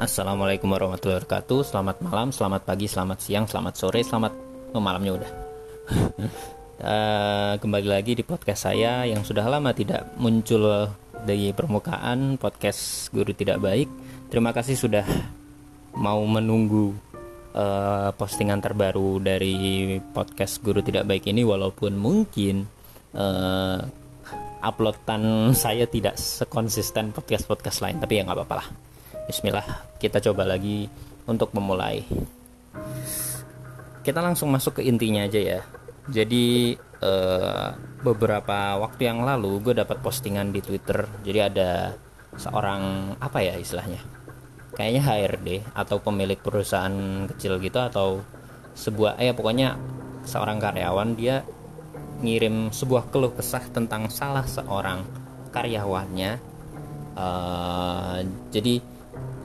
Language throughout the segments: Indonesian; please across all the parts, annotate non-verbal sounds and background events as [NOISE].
Assalamualaikum warahmatullahi wabarakatuh. Selamat malam, selamat pagi, selamat siang, selamat sore, selamat oh, malamnya udah. Uh, [LAUGHS] Kembali lagi di podcast saya yang sudah lama tidak muncul dari permukaan. Podcast Guru Tidak Baik. Terima kasih sudah mau menunggu uh, postingan terbaru dari podcast Guru Tidak Baik ini Walaupun mungkin uh, uploadan [LAUGHS] saya tidak sekonsisten podcast-podcast lain Tapi ya nggak apa-apa lah Bismillah, kita coba lagi untuk memulai. Kita langsung masuk ke intinya aja ya. Jadi uh, beberapa waktu yang lalu gue dapat postingan di Twitter. Jadi ada seorang apa ya istilahnya? Kayaknya HRD atau pemilik perusahaan kecil gitu atau sebuah eh pokoknya seorang karyawan dia ngirim sebuah keluh kesah tentang salah seorang karyawannya. Uh, jadi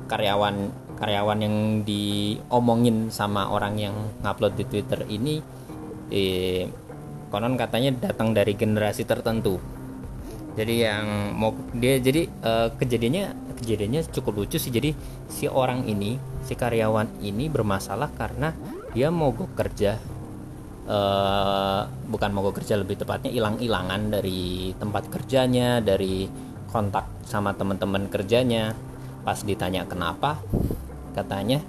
karyawan karyawan yang diomongin sama orang yang ngupload di Twitter ini eh, konon katanya datang dari generasi tertentu. Jadi yang mau dia jadi eh, kejadiannya kejadiannya cukup lucu sih. Jadi si orang ini si karyawan ini bermasalah karena dia mau kerja eh, bukan mau kerja lebih tepatnya hilang-hilangan dari tempat kerjanya dari kontak sama teman-teman kerjanya pas ditanya kenapa katanya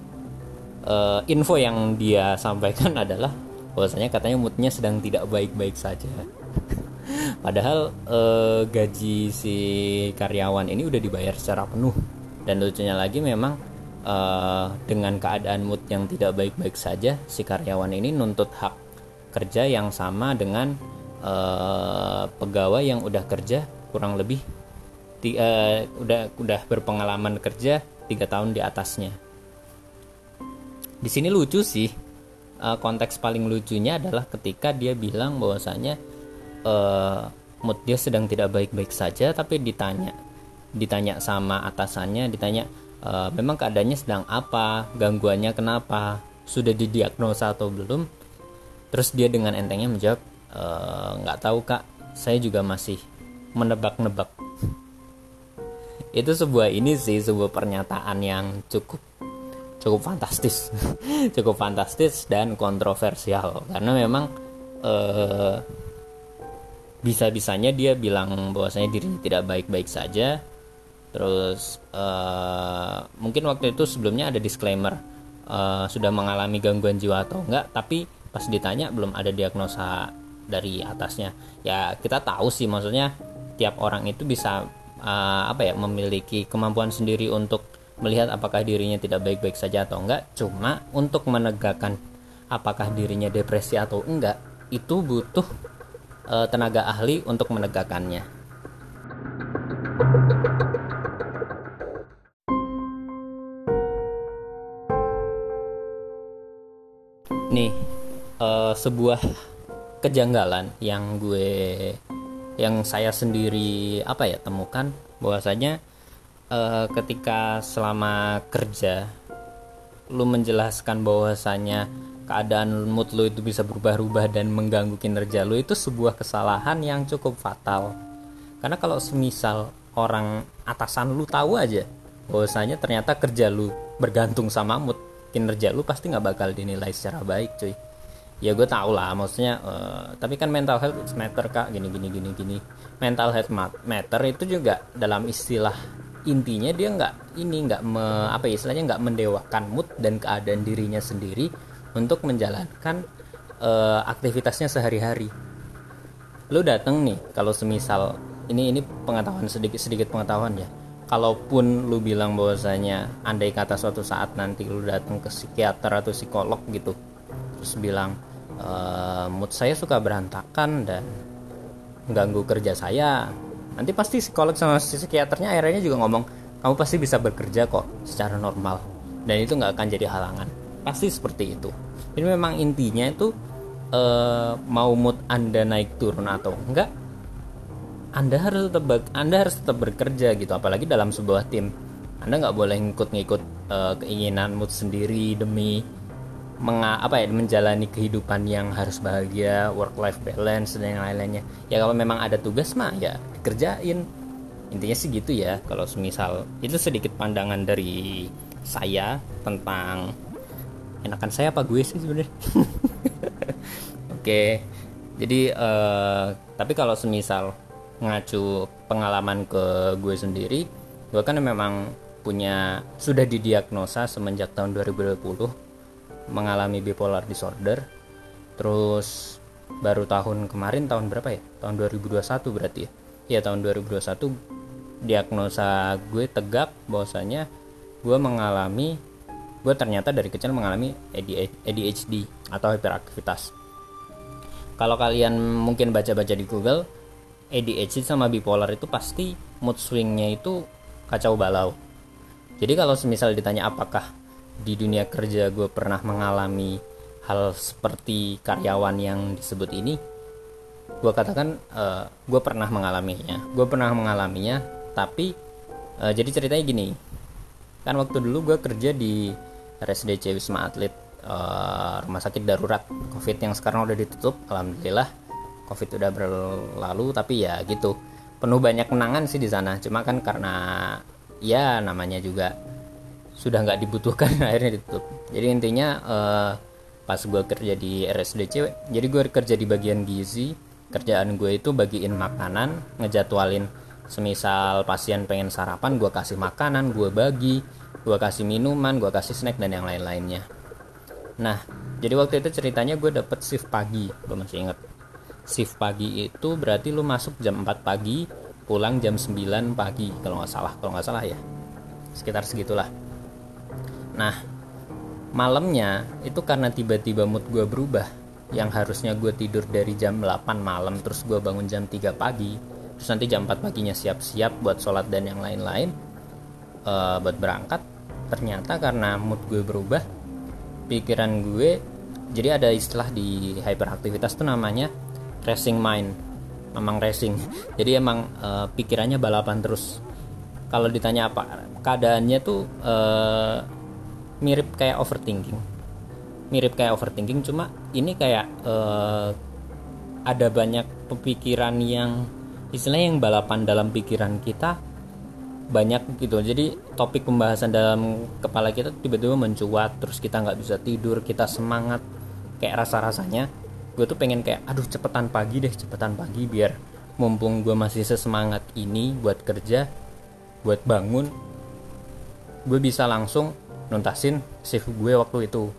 uh, info yang dia sampaikan [LAUGHS] adalah bahwasanya katanya moodnya sedang tidak baik-baik saja. [LAUGHS] Padahal uh, gaji si karyawan ini udah dibayar secara penuh. Dan lucunya lagi memang uh, dengan keadaan mood yang tidak baik-baik saja si karyawan ini nuntut hak kerja yang sama dengan uh, pegawai yang udah kerja kurang lebih uh, udah udah berpengalaman kerja tiga tahun di atasnya. Di sini lucu sih. Uh, konteks paling lucunya adalah ketika dia bilang bahwasanya uh, mood dia sedang tidak baik-baik saja tapi ditanya ditanya sama atasannya ditanya memang keadaannya sedang apa? Gangguannya kenapa? Sudah didiagnosa atau belum? Terus dia dengan entengnya menjawab nggak e, tahu kak. Saya juga masih menebak-nebak itu sebuah ini sih sebuah pernyataan yang cukup cukup fantastis. [LAUGHS] Cukup fantastis dan kontroversial. Karena memang eh, bisa-bisanya dia bilang bahwasanya dirinya tidak baik-baik saja. Terus eh, mungkin waktu itu sebelumnya ada disclaimer eh, sudah mengalami gangguan jiwa atau enggak tapi pas ditanya belum ada diagnosa dari atasnya. Ya kita tahu sih maksudnya tiap orang itu bisa uh, apa ya memiliki kemampuan sendiri untuk melihat apakah dirinya tidak baik-baik saja atau enggak. Cuma untuk menegakkan apakah dirinya depresi atau enggak itu butuh uh, tenaga ahli untuk menegakkannya. Nih uh, sebuah kejanggalan yang gue yang saya sendiri apa ya temukan bahwasanya uh, ketika selama kerja lu menjelaskan bahwasanya keadaan mood lu itu bisa berubah-ubah dan mengganggu kinerja lu itu sebuah kesalahan yang cukup fatal. Karena kalau semisal orang atasan lu tahu aja bahwasanya ternyata kerja lu bergantung sama mood kinerja lu pasti nggak bakal dinilai secara baik cuy ya gue tau lah maksudnya uh, tapi kan mental health matter kak. Gini gini gini gini. Mental health matter itu juga dalam istilah intinya dia nggak ini nggak me, apa ya, istilahnya nggak mendewakan mood dan keadaan dirinya sendiri untuk menjalankan uh, aktivitasnya sehari-hari. Lu dateng nih kalau semisal ini ini pengetahuan sedikit sedikit pengetahuan ya. Kalaupun lu bilang bahwasanya andai kata suatu saat nanti lu datang ke psikiater atau psikolog gitu terus bilang e, mood saya suka berantakan dan mengganggu kerja saya. Nanti pasti psikolog sama psikiaternya akhirnya juga ngomong kamu pasti bisa bekerja kok secara normal. Dan itu nggak akan jadi halangan. Pasti seperti itu. Jadi memang intinya itu e, mau mood anda naik turun atau enggak anda harus tetap anda harus tetap bekerja gitu apalagi dalam sebuah tim. Anda nggak boleh ngikut-ngikut e, keinginan mood sendiri demi menga, apa ya menjalani kehidupan yang harus bahagia work life balance dan yang lain-lainnya. Ya kalau memang ada tugas mah ya dikerjain. Intinya sih gitu ya. Kalau semisal itu sedikit pandangan dari saya tentang enakan saya apa gue sih sebenarnya? [LAUGHS] Oke. Jadi uh, tapi kalau semisal ngacu pengalaman ke gue sendiri gue kan memang punya sudah didiagnosa semenjak tahun 2020 mengalami bipolar disorder terus baru tahun kemarin tahun berapa ya? Tahun 2021 berarti ya? Ya tahun 2021 diagnosa gue tegak bahwasanya gue mengalami gue ternyata dari kecil mengalami ADHD atau hiperaktivitas. Kalau kalian mungkin baca-baca di Google ADHD sama bipolar itu pasti mood swingnya itu kacau balau. Jadi kalau semisal ditanya apakah di dunia kerja gue pernah mengalami hal seperti karyawan yang disebut ini, gue katakan uh, gue pernah mengalaminya. Gue pernah mengalaminya, tapi uh, jadi ceritanya gini, kan waktu dulu gue kerja di RSDC Wisma Atlet uh, rumah sakit darurat COVID yang sekarang udah ditutup, alhamdulillah COVID udah berlalu, tapi ya gitu penuh banyak kenangan sih di sana. Cuma kan karena ya namanya juga sudah nggak dibutuhkan [LAUGHS] akhirnya ditutup. Jadi intinya uh, pas gue kerja di RSDC jadi gue kerja di bagian gizi. Kerjaan gue itu bagiin makanan ngejadwalin. Semisal pasien pengen sarapan gue kasih makanan gue bagi gue kasih minuman gue kasih snack dan yang lain-lainnya. Nah jadi waktu itu ceritanya gue dapet shift pagi gue masih inget shift pagi itu berarti lu masuk jam 4 pagi pulang jam 9 pagi kalau nggak salah kalau nggak salah ya. Sekitar segitulah nah malamnya itu karena tiba-tiba mood gue berubah. Yang harusnya gue tidur dari jam 8 malam terus gue bangun jam 3 pagi terus nanti jam 4 paginya siap-siap buat sholat dan yang lain-lain uh, buat berangkat. Ternyata karena mood gue berubah pikiran gue jadi ada istilah di hyperaktivitas tuh namanya racing mind. Memang racing. [LAUGHS] Jadi emang uh, pikirannya balapan terus. Kalau ditanya apa keadaannya tuh uh, mirip kayak overthinking. Mirip kayak overthinking cuma ini kayak uh, ada banyak pemikiran yang istilahnya yang balapan dalam pikiran kita banyak gitu. Jadi topik pembahasan dalam kepala kita tiba-tiba mencuat terus kita nggak bisa tidur kita semangat kayak rasa rasanya gue tuh pengen kayak aduh cepetan pagi deh cepetan pagi biar mumpung gue masih sesemangat ini buat kerja buat bangun gue bisa langsung nuntasin shift gue waktu itu.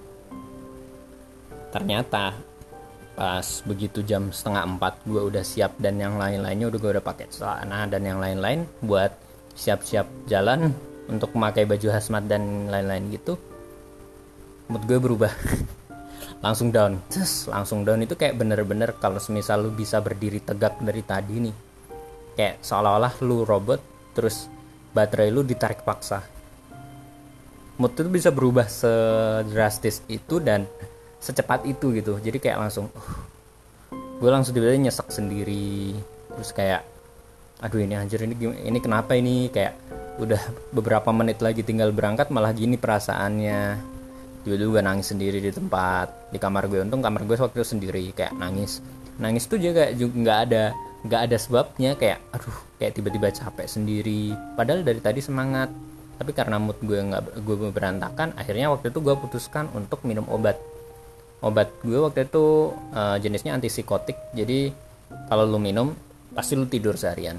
Ternyata pas begitu jam setengah empat gue udah siap dan yang lain-lainnya udah gue udah pakai celana dan yang lain-lain buat siap-siap jalan untuk memakai baju hazmat dan lain-lain gitu mood gue berubah. [LAUGHS] Langsung down. Just, langsung down itu kayak bener-bener kalau semisal lu bisa berdiri tegak dari tadi nih kayak seolah-olah lu robot terus baterai lu ditarik paksa mood itu bisa berubah sedrastis itu dan secepat itu gitu. Jadi kayak langsung uh, gue langsung tiba-tiba nyesek sendiri. Terus kayak aduh ini anjir ini ini kenapa ini? Kayak udah beberapa menit lagi tinggal berangkat malah gini perasaannya. Tiba-tiba gue nangis sendiri di tempat di kamar gue untung kamar gue waktu itu sendiri kayak nangis. Nangis tuh juga nggak ada nggak ada sebabnya kayak aduh kayak tiba-tiba capek sendiri. Padahal dari tadi semangat tapi karena mood gue nggak gue berantakan akhirnya waktu itu gue putuskan untuk minum obat. Obat gue waktu itu uh, jenisnya antipsikotik. Jadi kalau lu minum pasti lu tidur seharian.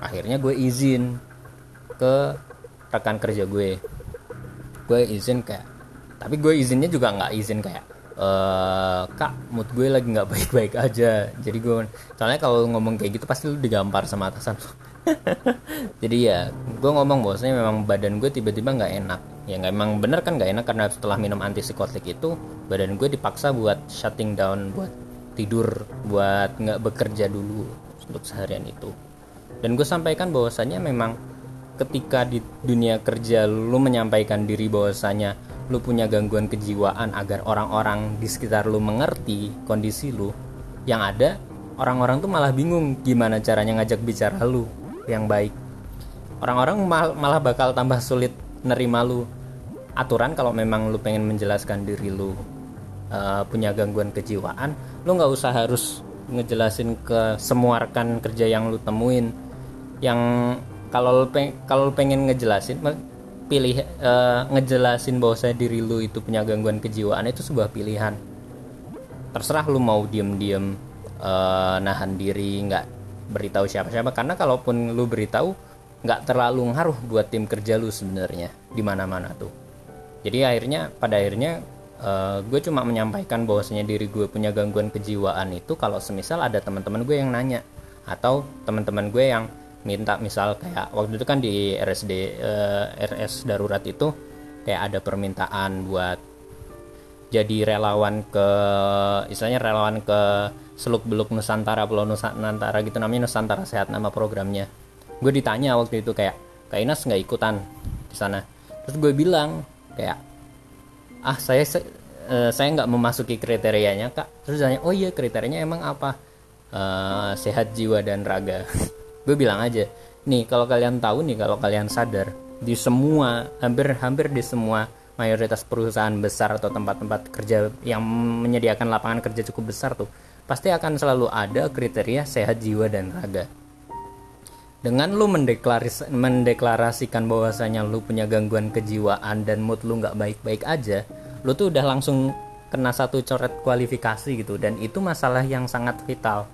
Akhirnya gue izin ke rekan kerja gue. Gue izin kayak tapi gue izinnya juga nggak izin kayak e, kak mood gue lagi nggak [LAUGHS] baik-baik aja. Jadi gue soalnya kalau ngomong kayak gitu pasti lu digampar sama atasan [LAUGHS] jadi ya gue ngomong bosnya memang badan gue tiba-tiba nggak enak. Ya nggak emang bener kan nggak enak karena setelah minum antipsikotik itu badan gue dipaksa buat shutting down buat tidur buat nggak bekerja dulu untuk seharian itu. Dan gue sampaikan bahwasanya memang ketika di dunia kerja lu menyampaikan diri bahwasanya lu punya gangguan kejiwaan agar orang-orang di sekitar lu mengerti kondisi lu yang ada orang-orang tuh malah bingung gimana caranya ngajak bicara lu yang baik. Orang-orang mal malah bakal tambah sulit nerima lu aturan kalau memang lu pengen menjelaskan diri lu uh, punya gangguan kejiwaan. Lu nggak usah harus ngejelasin ke semua rekan kerja yang lu temuin. Yang kalau lu, peng kalau lu pengen ngejelasin pilih uh, ngejelasin bahwa saya diri lu itu punya gangguan kejiwaan itu sebuah pilihan. Terserah lu mau diem-diem uh, nahan diri nggak beritahu siapa-siapa. Karena kalaupun lu beritahu nggak terlalu ngaruh buat tim kerja lu sebenarnya di mana-mana tuh. Jadi akhirnya pada akhirnya uh, gue cuma menyampaikan bahwasanya diri gue punya gangguan kejiwaan itu kalau semisal ada teman-teman gue yang nanya atau teman-teman gue yang minta misal kayak waktu itu kan di RSD uh, eh, RS darurat itu kayak ada permintaan buat jadi relawan ke istilahnya relawan ke Seluk Beluk Nusantara Pulau Nusantara gitu namanya Nusantara Sehat nama programnya. Gue ditanya waktu itu kayak Kak Inas nggak ikutan di sana? Terus gue bilang kayak ah saya uh, saya nggak memasuki kriterianya kak. Terus tanya oh iya kriterianya emang apa? Uh, sehat jiwa dan raga. [LAUGHS] Gue bilang aja nih kalau kalian tahu nih kalau kalian sadar di semua hampir hampir di semua mayoritas perusahaan besar atau tempat-tempat kerja yang menyediakan lapangan kerja cukup besar tuh pasti akan selalu ada kriteria sehat jiwa dan raga. Dengan lu mendeklarasikan bahwasanya lu punya gangguan kejiwaan dan mood lu nggak baik-baik aja lu tuh udah langsung kena satu coret kualifikasi gitu dan itu masalah yang sangat vital.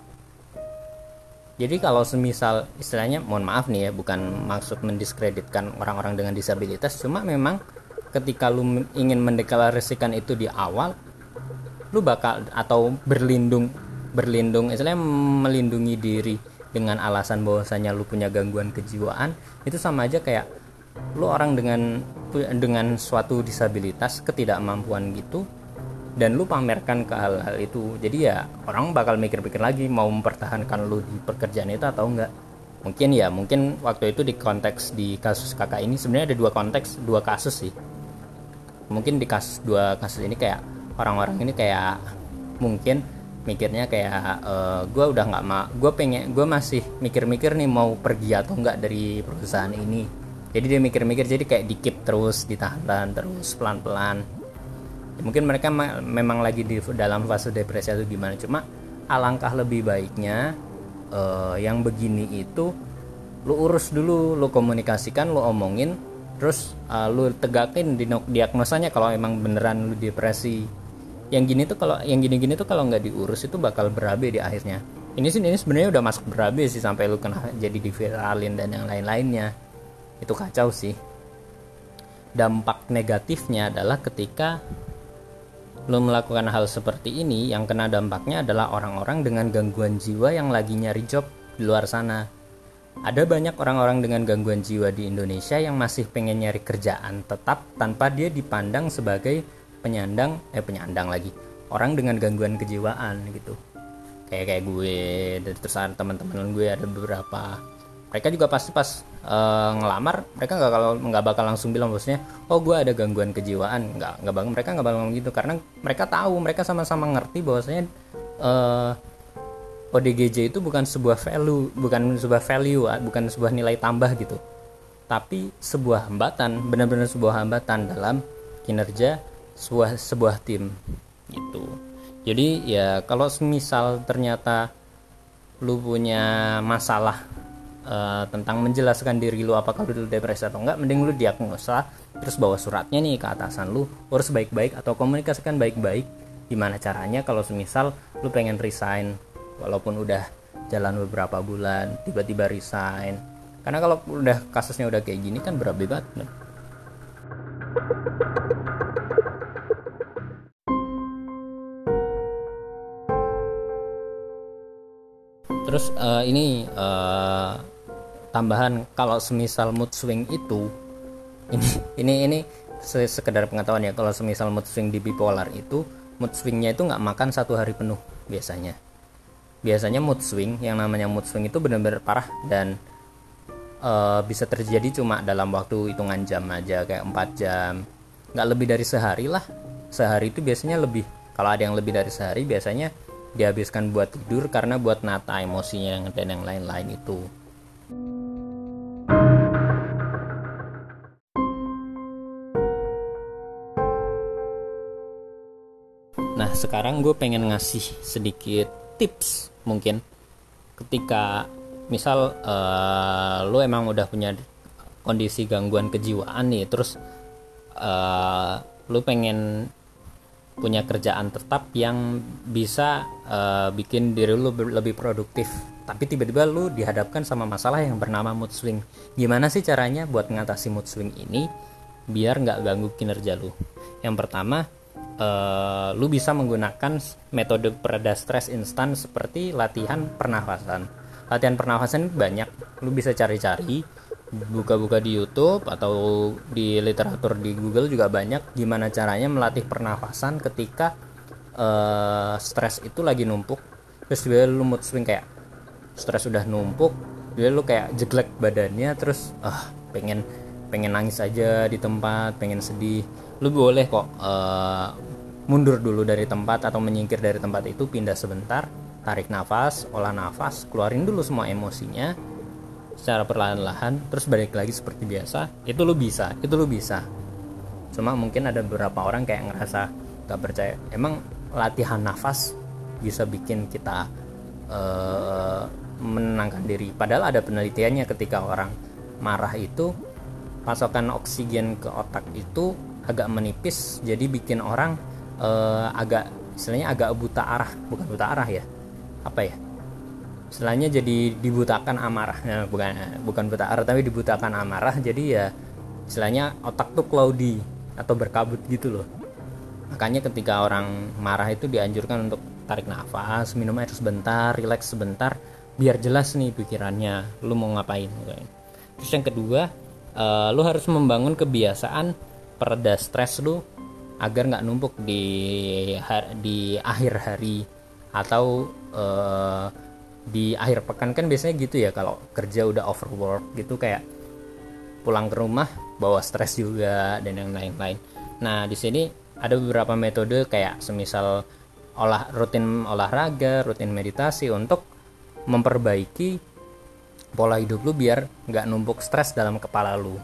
Jadi kalau semisal istilahnya mohon maaf nih ya bukan maksud mendiskreditkan orang-orang dengan disabilitas cuma memang ketika lu ingin mendeklarasikan itu di awal lu bakal atau berlindung berlindung istilahnya melindungi diri dengan alasan bahwasanya lu punya gangguan kejiwaan itu sama aja kayak lu orang dengan dengan suatu disabilitas ketidakmampuan gitu dan lu pamerkan ke hal-hal itu. Jadi ya orang bakal mikir-mikir lagi mau mempertahankan lu di pekerjaan itu atau enggak. Mungkin ya mungkin waktu itu di konteks di kasus kakak ini sebenarnya ada dua konteks dua kasus sih. Mungkin di kasus dua kasus ini kayak orang-orang ini kayak mungkin mikirnya kayak e, eh, gue udah nggak ma gue pengen gue masih mikir-mikir nih mau pergi atau enggak dari perusahaan ini. Jadi dia mikir-mikir jadi kayak dikip terus ditahan terus pelan-pelan. Mungkin mereka memang lagi di dalam fase depresi atau gimana. Cuma alangkah lebih baiknya uh, yang begini itu lu urus dulu lu komunikasikan lu omongin terus uh, lu tegakin di diagnosanya kalau emang beneran lu depresi yang gini tuh kalau yang gini-gini tuh kalau nggak diurus itu bakal berabe di akhirnya. Ini sih ini sebenarnya udah masuk berabe sih sampai lu kena jadi diviralin dan yang lain-lainnya. Itu kacau sih. Dampak negatifnya adalah ketika lo melakukan hal seperti ini yang kena dampaknya adalah orang-orang dengan gangguan jiwa yang lagi nyari job di luar sana. Ada banyak orang-orang dengan gangguan jiwa di Indonesia yang masih pengen nyari kerjaan tetap tanpa dia dipandang sebagai penyandang eh penyandang lagi. Orang dengan gangguan kejiwaan gitu. Kayak kayak gue dan terus teman-teman gue ada beberapa. Mereka juga pasti pas uh, ngelamar mereka nggak kalau nggak bakal langsung bilang bosnya oh gue ada gangguan kejiwaan. Nggak nggak bang mereka nggak bakal gitu. Karena mereka tahu mereka sama-sama ngerti bahwasanya uh, eh, ODGJ itu bukan sebuah value bukan sebuah value ah, bukan sebuah nilai tambah gitu. Tapi sebuah hambatan benar-benar sebuah hambatan dalam kinerja sebuah sebuah tim gitu. Jadi ya kalau misal ternyata lu punya masalah uh, tentang menjelaskan diri lu apakah lu depresi atau enggak mending lu diagnosa terus bawa suratnya nih ke atasan lu urus baik-baik atau komunikasikan baik-baik. Gimana caranya kalau semisal lu pengen resign walaupun udah jalan beberapa bulan tiba-tiba resign? Karena kalau udah kasusnya udah kayak gini kan berat banget terus uh, ini uh, tambahan kalau semisal mood swing itu ini [LAUGHS] ini ini sekedar pengetahuan ya kalau semisal mood swing di bipolar itu mood swingnya itu nggak makan satu hari penuh biasanya. Biasanya mood swing yang namanya mood swing itu benar-benar parah dan uh, bisa terjadi cuma dalam waktu hitungan jam aja kayak 4 jam. Nggak lebih dari sehari lah. Sehari itu biasanya lebih. Kalau ada yang lebih dari sehari biasanya dihabiskan buat tidur karena buat nata emosinya dan yang lain-lain itu. Nah sekarang gue pengen ngasih sedikit tips mungkin. Ketika misal uh, lo emang udah punya kondisi gangguan kejiwaan nih terus uh, lu pengen punya kerjaan tetap yang bisa uh, bikin diri lu lebih produktif. Tapi tiba-tiba lu dihadapkan sama masalah yang bernama mood swing. Gimana sih caranya buat mengatasi mood swing ini biar nggak ganggu kinerja lu? Yang pertama uh, lu bisa menggunakan metode pereda stres instan seperti latihan pernafasan. Latihan pernafasan banyak. Lu bisa cari-cari buka-buka di YouTube atau di literatur di Google juga banyak gimana caranya melatih pernafasan ketika uh, stres itu lagi numpuk. Terus dia lu mood swing kayak stres udah numpuk dia lu kayak jeglek badannya terus ah uh, pengen pengen nangis aja di tempat pengen sedih. Lu boleh kok uh, mundur dulu dari tempat atau menyingkir dari tempat itu pindah sebentar tarik nafas olah nafas keluarin dulu semua emosinya secara perlahan-lahan terus balik lagi seperti biasa itu lu bisa itu lu bisa. Cuma mungkin ada beberapa orang kayak ngerasa gak percaya. Emang latihan nafas bisa bikin kita uh, menenangkan diri. Padahal ada penelitiannya ketika orang marah itu pasokan oksigen ke otak itu agak menipis jadi bikin orang uh, agak istilahnya agak buta arah. Bukan buta arah ya apa ya istilahnya jadi dibutakan amarah. Nah, bukan bukan buta arah tapi dibutakan amarah jadi ya istilahnya otak tuh cloudy atau berkabut gitu loh. Makanya ketika orang marah itu dianjurkan untuk tarik nafas minum air sebentar rileks sebentar biar jelas nih pikirannya lu mau ngapain terus yang kedua uh, lu harus membangun kebiasaan pereda stres lu agar nggak numpuk di di akhir hari atau uh, di akhir pekan kan biasanya gitu ya kalau kerja udah overwork gitu kayak pulang ke rumah bawa stres juga dan yang lain-lain. Nah di sini ada beberapa metode kayak semisal olah rutin olahraga, rutin meditasi untuk memperbaiki pola hidup lu biar nggak numpuk stres dalam kepala lu.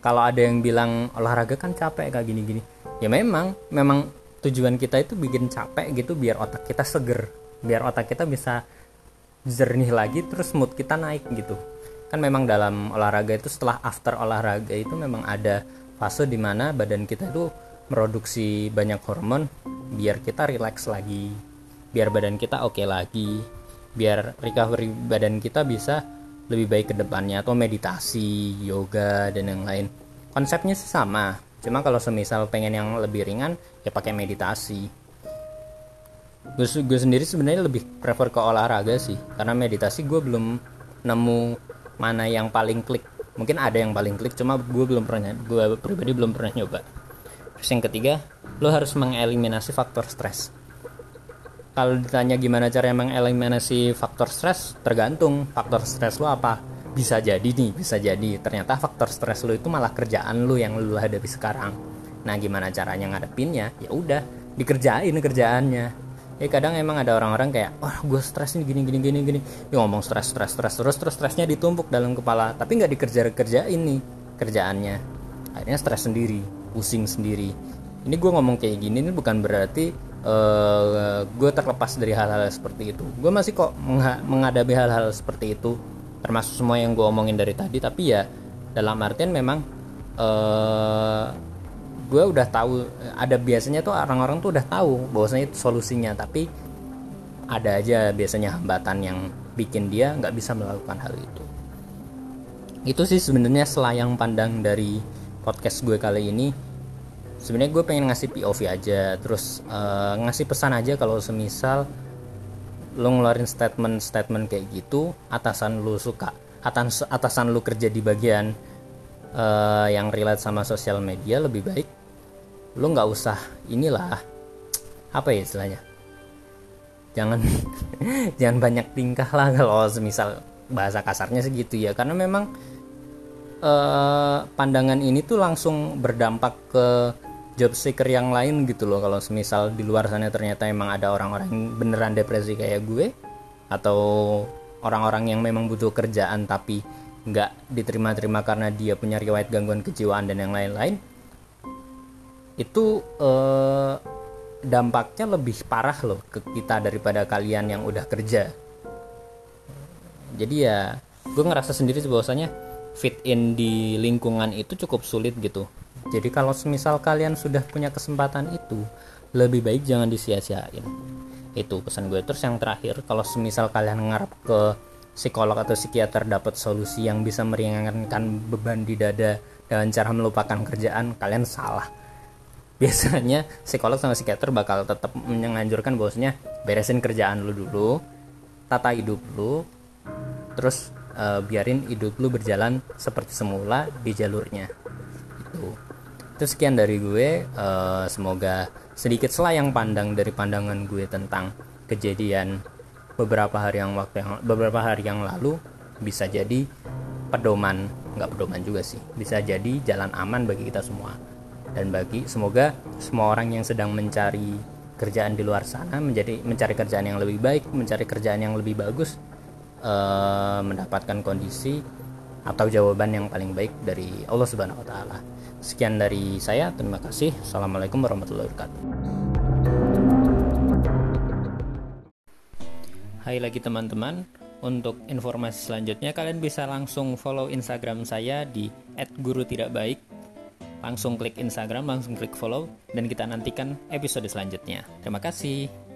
Kalau ada yang bilang olahraga kan capek kayak gini-gini, ya memang memang tujuan kita itu bikin capek gitu biar otak kita seger biar otak kita bisa jernih lagi terus mood kita naik gitu. Kan memang dalam olahraga itu setelah after olahraga itu memang ada fase di mana badan kita itu produksi banyak hormon biar kita relax lagi biar badan kita oke okay lagi biar recovery badan kita bisa lebih baik ke depannya atau meditasi yoga dan yang lain. Konsepnya sih sama cuma kalau semisal pengen yang lebih ringan ya pakai meditasi gue, sendiri sebenarnya lebih prefer ke olahraga sih. Karena meditasi gue belum nemu mana yang paling klik. Mungkin ada yang paling klik cuma gue belum pernah gue pribadi belum pernah nyoba. Terus yang ketiga lo harus mengeliminasi faktor stres. Kalau ditanya gimana cara mengeliminasi faktor stres tergantung faktor stres lo apa. Bisa jadi nih bisa jadi. Ternyata faktor stres lo itu malah kerjaan lo yang lo hadapi sekarang. Nah gimana caranya ngadepinnya? Ya udah dikerjain kerjaannya ya kadang emang ada orang-orang kayak wah gue stres nih gini gini gini gini. Dia ngomong stres stres stres terus terus stresnya ditumpuk dalam kepala tapi nggak dikerja kerja ini kerjaannya. Akhirnya stres sendiri pusing sendiri. Ini gue ngomong kayak gini ini bukan berarti uh, eh, gue terlepas dari hal-hal seperti itu. Gue masih kok menghadapi hal-hal seperti itu termasuk semua yang gue omongin dari tadi tapi ya dalam artian memang uh, gue udah tahu ada biasanya tuh orang-orang tuh udah tahu bahwasanya itu solusinya tapi ada aja biasanya hambatan yang bikin dia nggak bisa melakukan hal itu. Itu sih sebenarnya selayang pandang dari podcast gue kali ini. Sebenarnya gue pengen ngasih POV aja terus uh, ngasih pesan aja kalau semisal lo ngeluarin statement-statement kayak gitu atasan lo suka atasan atasan lo kerja di bagian uh, yang relate sama sosial media lebih baik lo nggak usah inilah apa ya istilahnya? Jangan [LAUGHS] jangan banyak tingkah lah kalau semisal bahasa kasarnya segitu ya. Karena memang eh, pandangan ini tuh langsung berdampak ke job seeker yang lain gitu loh. Kalau semisal di luar sana ternyata emang ada orang-orang beneran depresi kayak gue atau orang-orang yang memang butuh kerjaan tapi nggak diterima-terima karena dia punya riwayat gangguan kejiwaan dan yang lain-lain itu eh, dampaknya lebih parah loh ke kita daripada kalian yang udah kerja. Jadi ya gue ngerasa sendiri bahwasanya fit in di lingkungan itu cukup sulit gitu. Jadi kalau semisal kalian sudah punya kesempatan itu lebih baik jangan disia-siain. Itu pesan gue terus yang terakhir kalau semisal kalian ngarep ke psikolog atau psikiater dapat solusi yang bisa meringankan beban di dada dengan cara melupakan kerjaan kalian salah biasanya psikolog sama psikiater bakal tetap menganjurkan bosnya beresin kerjaan lu dulu tata hidup lu terus uh, biarin hidup lu berjalan seperti semula di jalurnya. Itu itu sekian dari gue uh, semoga sedikit selayang pandang dari pandangan gue tentang kejadian beberapa hari yang waktu yang beberapa hari yang lalu bisa jadi pedoman. Nggak pedoman juga sih bisa jadi jalan aman bagi kita semua dan bagi semoga semua orang yang sedang mencari kerjaan di luar sana menjadi mencari kerjaan yang lebih baik mencari kerjaan yang lebih bagus uh, mendapatkan kondisi atau jawaban yang paling baik dari Allah Subhanahu wa taala. Sekian dari saya, terima kasih. Assalamualaikum warahmatullahi wabarakatuh. Hai lagi teman-teman, untuk informasi selanjutnya kalian bisa langsung follow Instagram saya di @gurutidakbaik. Langsung klik Instagram, langsung klik follow dan kita nantikan episode selanjutnya. Terima kasih.